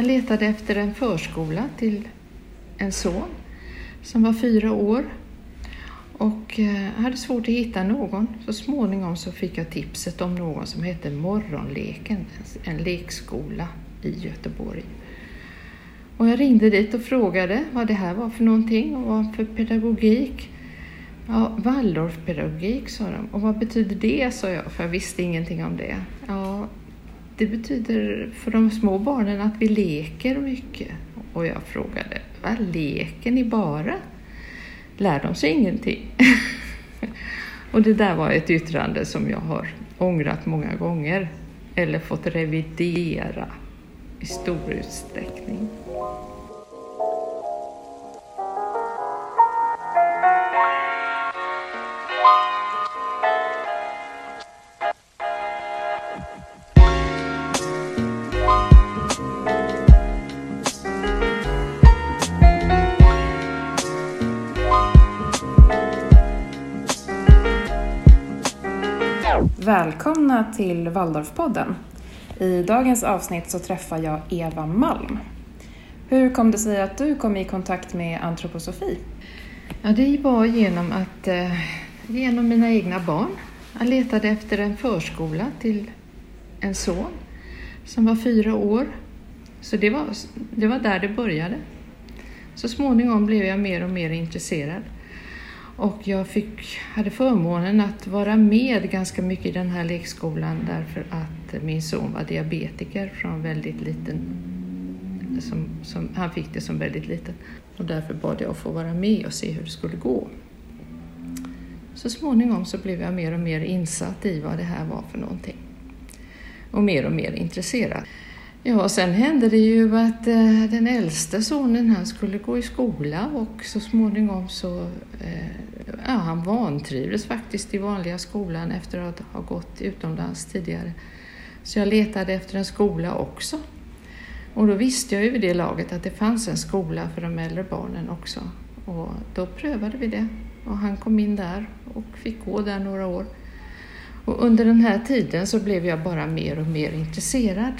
Jag letade efter en förskola till en son som var fyra år och eh, hade svårt att hitta någon. Så småningom så fick jag tipset om någon som hette Morgonleken, en lekskola i Göteborg. Och jag ringde dit och frågade vad det här var för någonting och vad för pedagogik. Ja, Waldorfpedagogik sa de. Och vad betyder det, sa jag, för jag visste ingenting om det. Ja, det betyder för de små barnen att vi leker mycket. Och jag frågade, vad leker ni bara? Lär de sig ingenting? och det där var ett yttrande som jag har ångrat många gånger eller fått revidera i stor utsträckning. Välkomna till Waldorfpodden. I dagens avsnitt så träffar jag Eva Malm. Hur kom det sig att du kom i kontakt med antroposofi? Ja, det var genom att eh, genom mina egna barn. Jag letade efter en förskola till en son som var fyra år. Så det var, det var där det började. Så småningom blev jag mer och mer intresserad. Och jag fick, hade förmånen att vara med ganska mycket i den här lekskolan därför att min son var diabetiker från väldigt liten. Som, som, han fick det som väldigt liten och därför bad jag att få vara med och se hur det skulle gå. Så småningom så blev jag mer och mer insatt i vad det här var för någonting och mer och mer intresserad. Ja, sen hände det ju att eh, den äldste sonen han skulle gå i skola och så småningom så eh, ja, han vantrivdes faktiskt i vanliga skolan efter att ha gått utomlands tidigare. Så jag letade efter en skola också. Och då visste jag ju vid det laget att det fanns en skola för de äldre barnen också. Och då prövade vi det och han kom in där och fick gå där några år. Och under den här tiden så blev jag bara mer och mer intresserad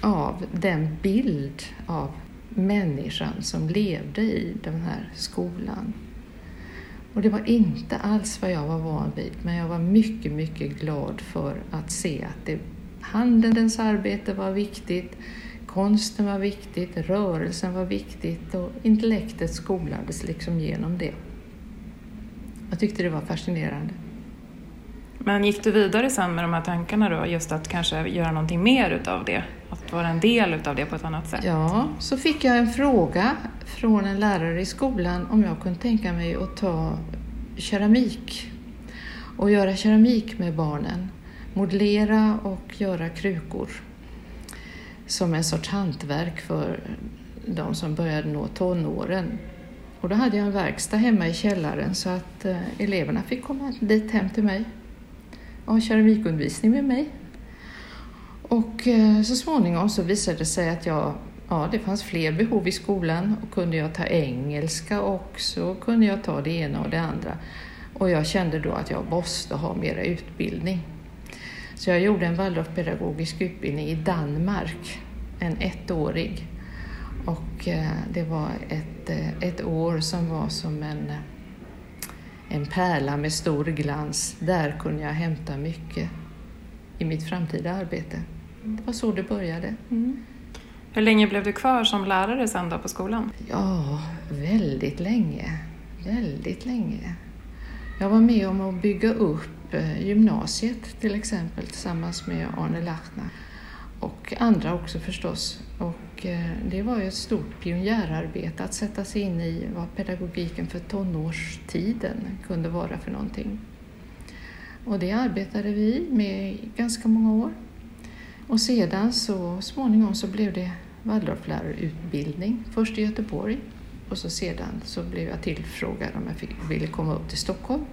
av den bild av människan som levde i den här skolan. Och det var inte alls vad jag var van vid, men jag var mycket, mycket glad för att se att det, handelns arbete var viktigt, konsten var viktigt, rörelsen var viktigt och intellektet skolades liksom genom det. Jag tyckte det var fascinerande. Men gick du vidare sen med de här tankarna då, just att kanske göra någonting mer utav det? Att vara en del utav det på ett annat sätt? Ja, så fick jag en fråga från en lärare i skolan om jag kunde tänka mig att ta keramik och göra keramik med barnen. Modellera och göra krukor som en sorts hantverk för de som började nå tonåren. Och då hade jag en verkstad hemma i källaren så att eh, eleverna fick komma dit hem till mig och ha keramikundervisning med mig. Och eh, så småningom så visade det sig att jag, ja, det fanns fler behov i skolan och kunde jag ta engelska också kunde jag ta det ena och det andra. Och jag kände då att jag måste ha mera utbildning. Så jag gjorde en Waldorfpedagogisk utbildning i Danmark, en ettårig. Och eh, det var ett, eh, ett år som var som en, en pärla med stor glans. Där kunde jag hämta mycket i mitt framtida arbete. Det var så det började. Mm. Hur länge blev du kvar som lärare sen då på skolan? Ja, väldigt länge. Väldigt länge. Jag var med om att bygga upp eh, gymnasiet till exempel tillsammans med Arne Lachner och andra också förstås. Och eh, det var ju ett stort pionjärarbete att sätta sig in i vad pedagogiken för tonårstiden kunde vara för någonting. Och det arbetade vi med i ganska många år. Och sedan så småningom så blev det Waldorflärarutbildning, först i Göteborg och så sedan så blev jag tillfrågad om jag fick, ville komma upp till Stockholm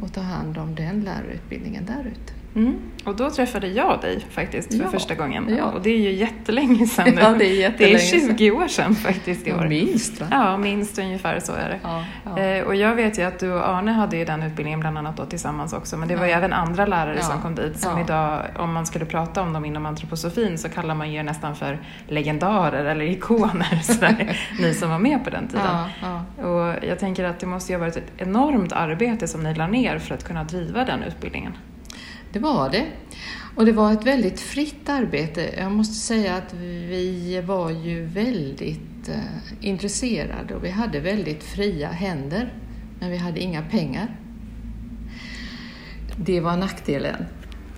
och ta hand om den lärarutbildningen där ute. Mm. Och då träffade jag dig faktiskt för Ja, första gången. ja. Och det är ju jättelänge sedan nu. Ja, det är det jättelänge är sedan. 20 år sedan faktiskt i år. Minst va? Ja, minst ungefär så är det. Ja. Eh, och jag vet ju att du och Arne hade ju den utbildningen bland annat då tillsammans också, men det var ju även andra lärare som kom dit som idag, om man skulle prata om dem inom antroposofin så kallar man ju nästan för legendarer eller ikoner, sådär, ni som var med på den tiden. Och jag tänker att det måste ju ha varit ett enormt arbete som ni la ner för att kunna driva den utbildningen. Det var det. Och det var ett väldigt fritt arbete. Jag måste säga att vi var ju väldigt eh, intresserade och vi hade väldigt fria händer. Men vi hade inga pengar. Det var nackdelen.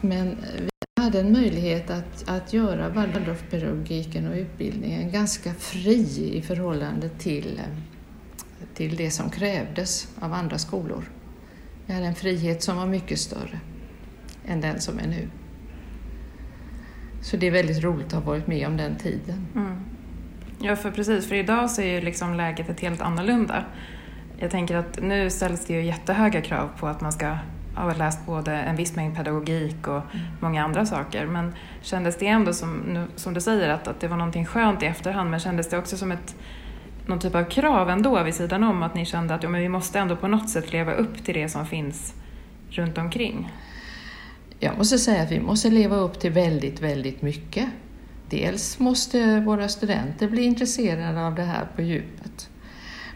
Men eh, vi hade en möjlighet att, att göra Waldorfpedagogiken och utbildningen ganska fri i förhållande till, eh, till det som krävdes av andra skolor. Vi hade en frihet som var mycket större än den som är nu. Så det är väldigt roligt att ha varit med om den tiden. Mm. Ja, för precis, för idag så är ju liksom läget ett helt annorlunda. Jag tänker att nu ställs det ju jättehöga krav på att man ska ha läst både en viss mängd pedagogik och många andra saker. Men kändes det ändå som, som du säger, att, att det var någonting skönt i efterhand, men kändes det också som ett någon typ av krav ändå vid sidan om att ni kände att ja, men vi måste ändå på något sätt leva upp till det som finns runt omkring? Jag måste säga att vi måste leva upp till väldigt, väldigt mycket. Dels måste våra studenter bli intresserade av det här på djupet.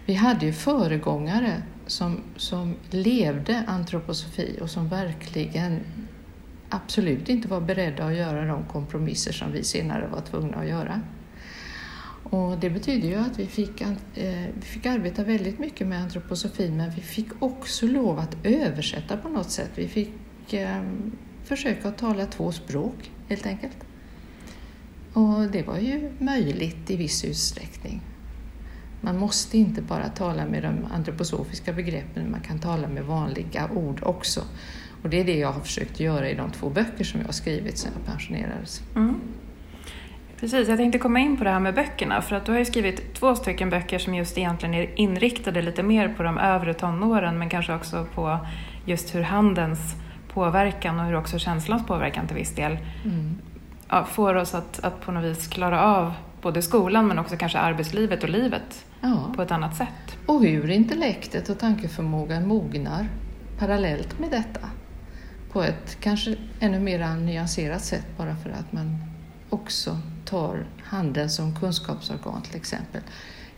Vi hade ju föregångare som, som levde antroposofi och som verkligen absolut inte var beredda att göra de kompromisser som vi senare var tvungna att göra. Och det betyder ju att vi fick, eh, vi fick arbeta väldigt mycket med antroposofin men vi fick också lov att översätta på något sätt. Vi fick eh, försöka att tala två språk helt enkelt. Och det var ju möjligt i viss utsträckning. Man måste inte bara tala med de antroposofiska begreppen, man kan tala med vanliga ord också. Och det är det jag har försökt göra i de två böcker som jag har skrivit sedan jag pensionerades. Mm. Precis, jag tänkte komma in på det här med böckerna för att du har ju skrivit två stycken böcker som just egentligen är inriktade lite mer på de övre tonåren men kanske också på just hur handens påverkan och hur också känslans påverkan till viss del Mm. ja, får oss att, att på något vis klara av både skolan men också kanske arbetslivet och livet Ja. på ett annat sätt. Och hur intellektet och tankeförmågan mognar parallellt med detta på ett kanske ännu mer nyanserat sätt bara för att man också tar handen som kunskapsorgan till exempel.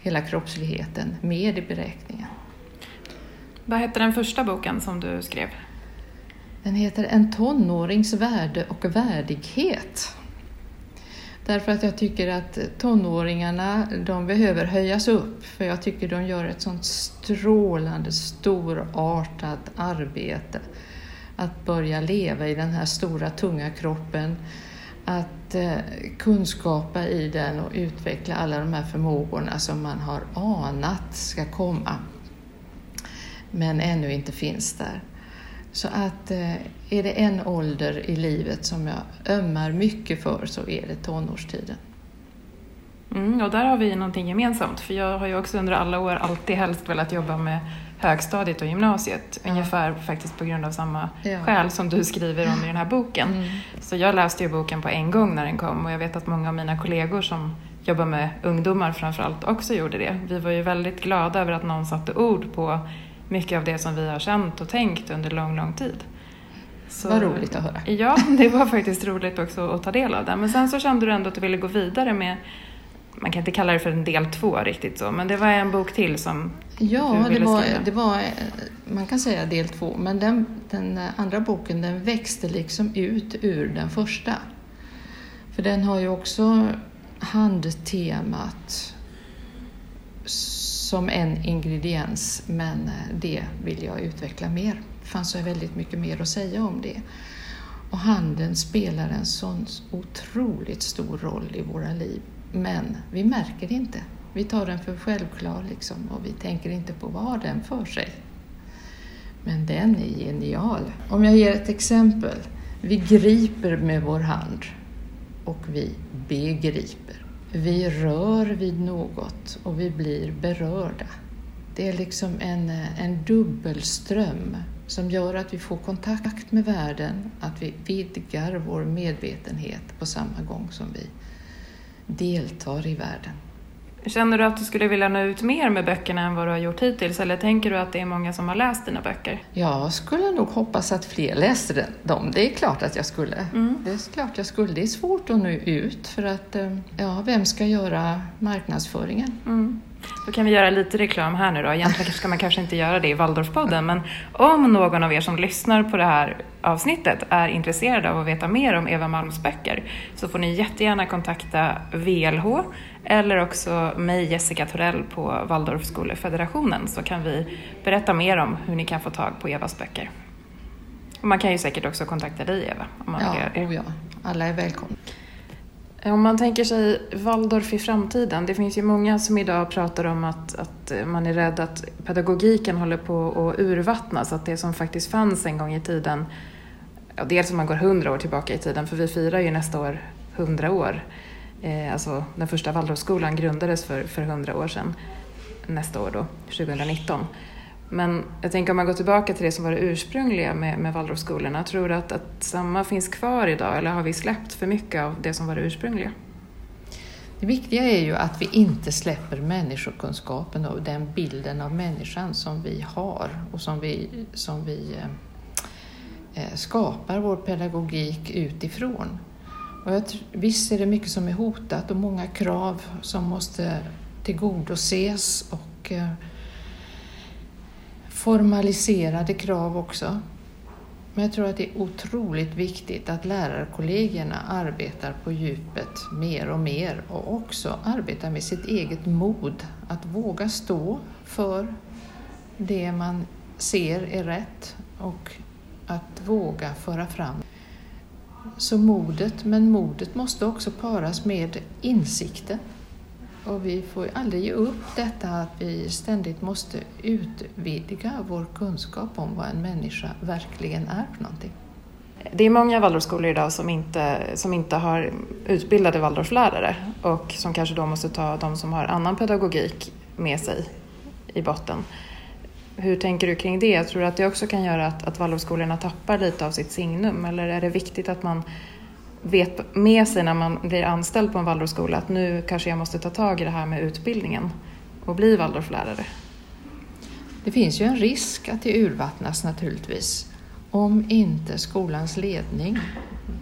Hela kroppsligheten med i beräkningen. Vad hette den första boken som du skrev? Den heter En tonårings värde och värdighet. Därför att jag tycker att tonåringarna de behöver höjas upp för jag tycker de gör ett sånt strålande, storartat arbete. Att börja leva i den här stora, tunga kroppen, att eh, kunskapa i den och utveckla alla de här förmågorna som man har anat ska komma, men ännu inte finns där. Så att eh, är det en ålder i livet som jag ömmar mycket för så är det tonårstiden. Mm, och där har vi någonting gemensamt för jag har ju också under alla år alltid helst velat jobba med högstadiet och gymnasiet. Ja. Ungefär faktiskt på grund av samma Ja. skäl som du skriver om i den här boken. Mm. Så jag läste ju boken på en gång när den kom och jag vet att många av mina kollegor som jobbar med ungdomar framförallt också gjorde det. Vi var ju väldigt glada över att någon satte ord på mycket av det som vi har känt och tänkt under lång, lång tid. Så, Vad roligt att höra. Ja, det var faktiskt roligt också att ta del av det. Men sen så kände du ändå att du ville gå vidare med, man kan inte kalla det för en del två riktigt så, men det var en bok till som Ja, du det ville var, skriva. det var, man kan säga del två, men den, den andra boken den växte liksom ut ur den första. För den har ju också handtemat som en ingrediens, men eh, det vill jag utveckla mer. Det fanns väldigt mycket mer att säga om det. Och handen spelar en sån otroligt stor roll i våra liv, men vi märker det inte. Vi tar den för självklar liksom, och vi tänker inte på vad har den för sig. Men den är genial. Om jag ger ett exempel. Vi griper med vår hand och vi begriper. Vi rör vid något och vi blir berörda. Det är liksom en, en dubbelström som gör att vi får kontakt med världen, att vi vidgar vår medvetenhet på samma gång som vi deltar i världen. Känner du att du skulle vilja nå ut mer med böckerna än vad du har gjort hittills eller tänker du att det är många som har läst dina böcker? Jag skulle nog hoppas att fler läste dem. Det är klart att jag skulle. Mm. Det är klart jag skulle. Det är svårt att nå ut för att, eh, ja, vem ska göra marknadsföringen? Mm. Då kan vi göra lite reklam här nu då. Egentligen ska man kanske inte göra det i Waldorfpodden, men om någon av er som lyssnar på det här avsnittet är intresserad av att veta mer om Eva Malms böcker så får ni jättegärna kontakta VLH eller också mig, Jessica Torell på Waldorfskolefederationen så kan vi berätta mer om hur ni kan få tag på Evas böcker. Och man kan ju säkert också kontakta dig Eva. Om man ja, vill oh ja, alla är välkomna. Eh, om man tänker sig Waldorf i framtiden, det finns ju många som idag pratar om att, att man är rädd att pedagogiken håller på att urvattnas, att det som faktiskt fanns en gång i tiden, ja, dels om man går hundra år tillbaka i tiden, för vi firar ju nästa år hundra år, eh, alltså den första Waldorfskolan grundades för hundra år sedan, nästa år då, 2019. Men jag tänker om man går tillbaka till det som var det ursprungliga med, med Waldorfskolorna, tror du att, att samma finns kvar idag eller har vi släppt för mycket av det som var det ursprungliga? Det viktiga är ju att vi inte släpper människokunskapen och den bilden av människan som vi har och som vi, som vi eh, eh, skapar vår pedagogik utifrån. Och jag, visst är det mycket som är hotat och många krav som måste tillgodoses och eh, formaliserade krav också. Men jag tror att det är otroligt viktigt att lärarkollegierna arbetar på djupet mer och mer och också arbetar med sitt eget mod att våga stå för det man ser är rätt och att våga föra fram. Så modet, men modet måste också paras med insikten och vi får aldrig ge upp detta att vi ständigt måste utvidga vår kunskap om vad en människa verkligen är för någonting. Det är många Waldorfskolor idag som inte, som inte har utbildade Waldorflärare och som kanske då måste ta de som har annan pedagogik med sig i botten. Hur tänker du kring det? Tror du att det också kan göra att, att Waldorfskolorna tappar lite av sitt signum eller är det viktigt att man vet med sig när man blir anställd på en Waldorfskola att nu kanske jag måste ta tag i det här med utbildningen och bli Waldorflärare? Det finns ju en risk att det urvattnas naturligtvis om inte skolans ledning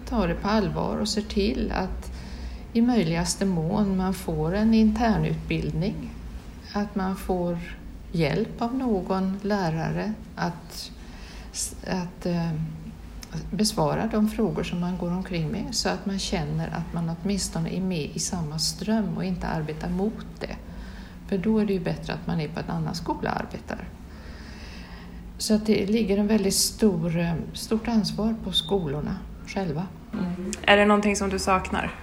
tar det på allvar och ser till att i möjligaste mån man får en internutbildning, att man får hjälp av någon lärare att, att eh, besvara de frågor som man går omkring med så att man känner att man åtminstone är med i samma ström och inte arbetar mot det. För då är det ju bättre att man är på en annan skola och arbetar. Så att det ligger en väldigt stor, eh, stort ansvar på skolorna själva. Mm. Är det någonting som du saknar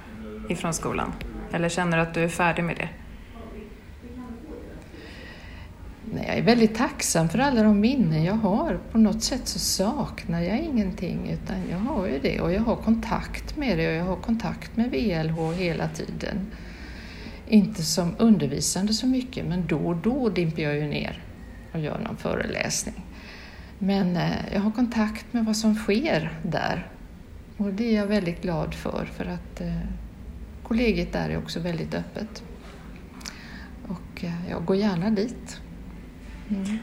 ifrån skolan? Eller känner du att du är färdig med det? Nej, jag är väldigt tacksam för alla de minnen jag har. På något sätt så saknar jag ingenting utan jag har ju det och jag har kontakt med det och jag har kontakt med VLH hela tiden. Inte som undervisande så mycket men då och då dimper jag ju ner och gör någon föreläsning. Men eh, jag har kontakt med vad som sker där och det är jag väldigt glad för för att eh, kollegiet där är också väldigt öppet. Och eh, jag går gärna dit. Mm.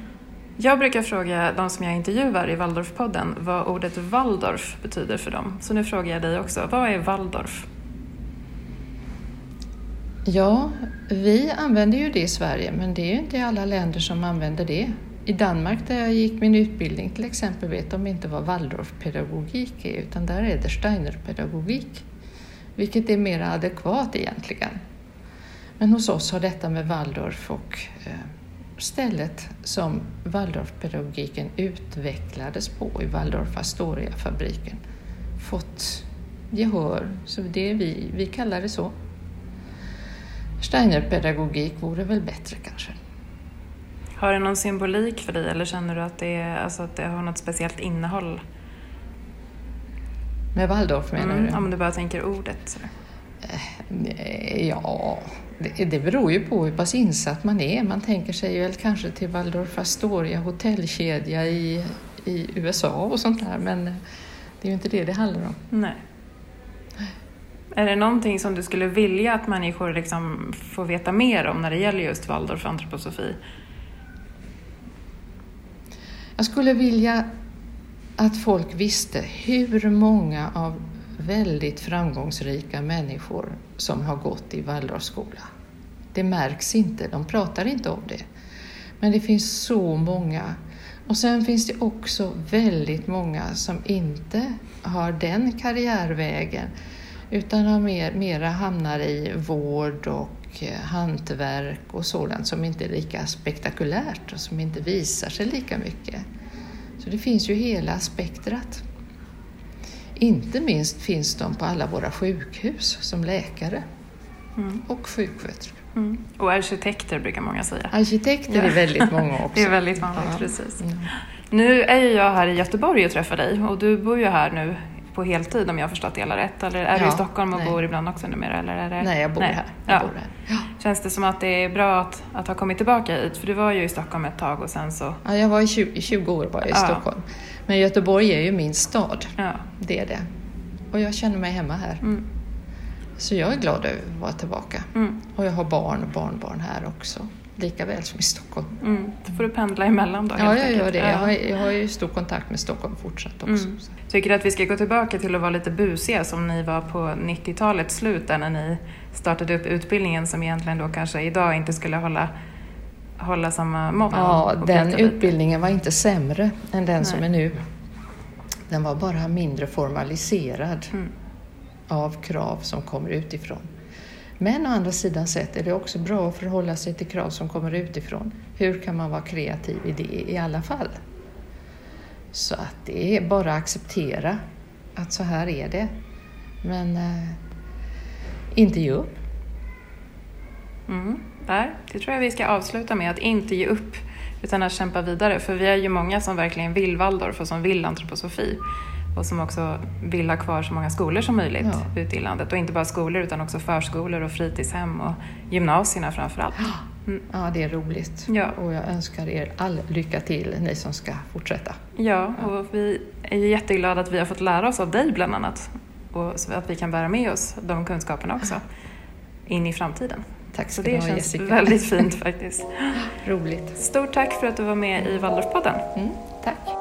Jag brukar fråga de som jag intervjuar i Waldorfpodden vad ordet Waldorf betyder för dem. Så nu frågar jag dig också, vad är Waldorf? Ja, vi använder ju det i Sverige men det är ju inte alla länder som använder det. I Danmark där jag gick min utbildning till exempel vet de inte vad Waldorfpedagogik är utan där är det Steinerpedagogik. Vilket är mer adekvat egentligen. Men hos oss har detta med Waldorf och eh, stället som Waldorfpedagogiken utvecklades på i Waldorf Astoria-fabriken fått gehör, så det vi, vi kallar det så. Steinerpedagogik vore väl bättre kanske. Har det någon symbolik för dig eller känner du att det, är, alltså att det har något speciellt innehåll? Med Waldorf menar mm, du? Om du bara tänker ordet. Så. Eh, ja, det, det beror ju på hur pass insatt man är. Man tänker sig väl kanske till Waldorf Astoria hotellkedja i, i USA och sånt där men det är ju inte det det handlar om. Nej. Är det någonting som du skulle vilja att människor liksom får veta mer om när det gäller just Waldorf-antroposofi? Jag skulle vilja att folk visste hur många av väldigt framgångsrika människor som har gått i Waldorfskola. Det märks inte, de pratar inte om det. Men det finns så många. Och sen finns det också väldigt många som inte har den karriärvägen utan har mer, mera hamnar i vård och eh, hantverk och sådant som inte är lika spektakulärt och som inte visar sig lika mycket. Så det finns ju hela spektrat. Inte minst finns de på alla våra sjukhus som läkare mm. och sjuksköterskor. Mm. Och arkitekter brukar många säga. Arkitekter ja. är väldigt många också. det är väldigt vanligt, ja. precis. Mm. Nu är jag här i Göteborg och träffar dig och du bor ju här nu på heltid om jag har förstått det hela rätt. Eller är ja, du i Stockholm och nej. bor ibland också numera? Eller är det... Nej, jag bor nej. här. Jag ja. bor här. Ja. Känns det som att det är bra att, att ha kommit tillbaka hit? För du var ju i Stockholm ett tag och sen så... Ja, jag var i 20, 20 år var i Stockholm. Men Göteborg är ju min stad. Det är det. Och jag känner mig hemma här. Mm. Så jag är glad över att vara tillbaka. Mm. Och jag har barn och barnbarn här också. Lika väl som i Stockholm. Mm. Då får du pendla emellan då? Ja, jag gör det. Jag har, jag har ju stor kontakt med Stockholm fortsatt också. Mm. Tycker du att vi ska gå tillbaka till att vara lite busiga som ni var på 90-talets slut där när ni startade upp utbildningen som egentligen då kanske idag inte skulle hålla hålla samma mått? Ja, den utbildningen var inte sämre än den Nej. som är nu. Den var bara mindre formaliserad mm. av krav som kommer utifrån. Men å andra sidan sett är det också bra att förhålla sig till krav som kommer utifrån. Hur kan man vara kreativ i det i alla fall? Så att det är bara att acceptera att så här är det. Men eh, inte ge upp. Mm, där. Det tror jag vi ska avsluta med, att inte ge upp utan att kämpa vidare. För vi är ju många som verkligen vill Waldorf och som vill antroposofi och som också vill ha kvar så många skolor som möjligt ja. ute i landet. Och inte bara skolor utan också förskolor och fritidshem och gymnasierna framför allt. Mm. Ja, det är roligt. Ja. Och jag önskar er all lycka till, ni som ska fortsätta. Ja, och vi är jätteglada att vi har fått lära oss av dig bland annat. Och så att vi kan bära med oss de kunskaperna också in i framtiden. Tack så det känns Jessica. väldigt fint faktiskt. Roligt. Stort tack för att du var med i Waldorfpodden. Mm, tack.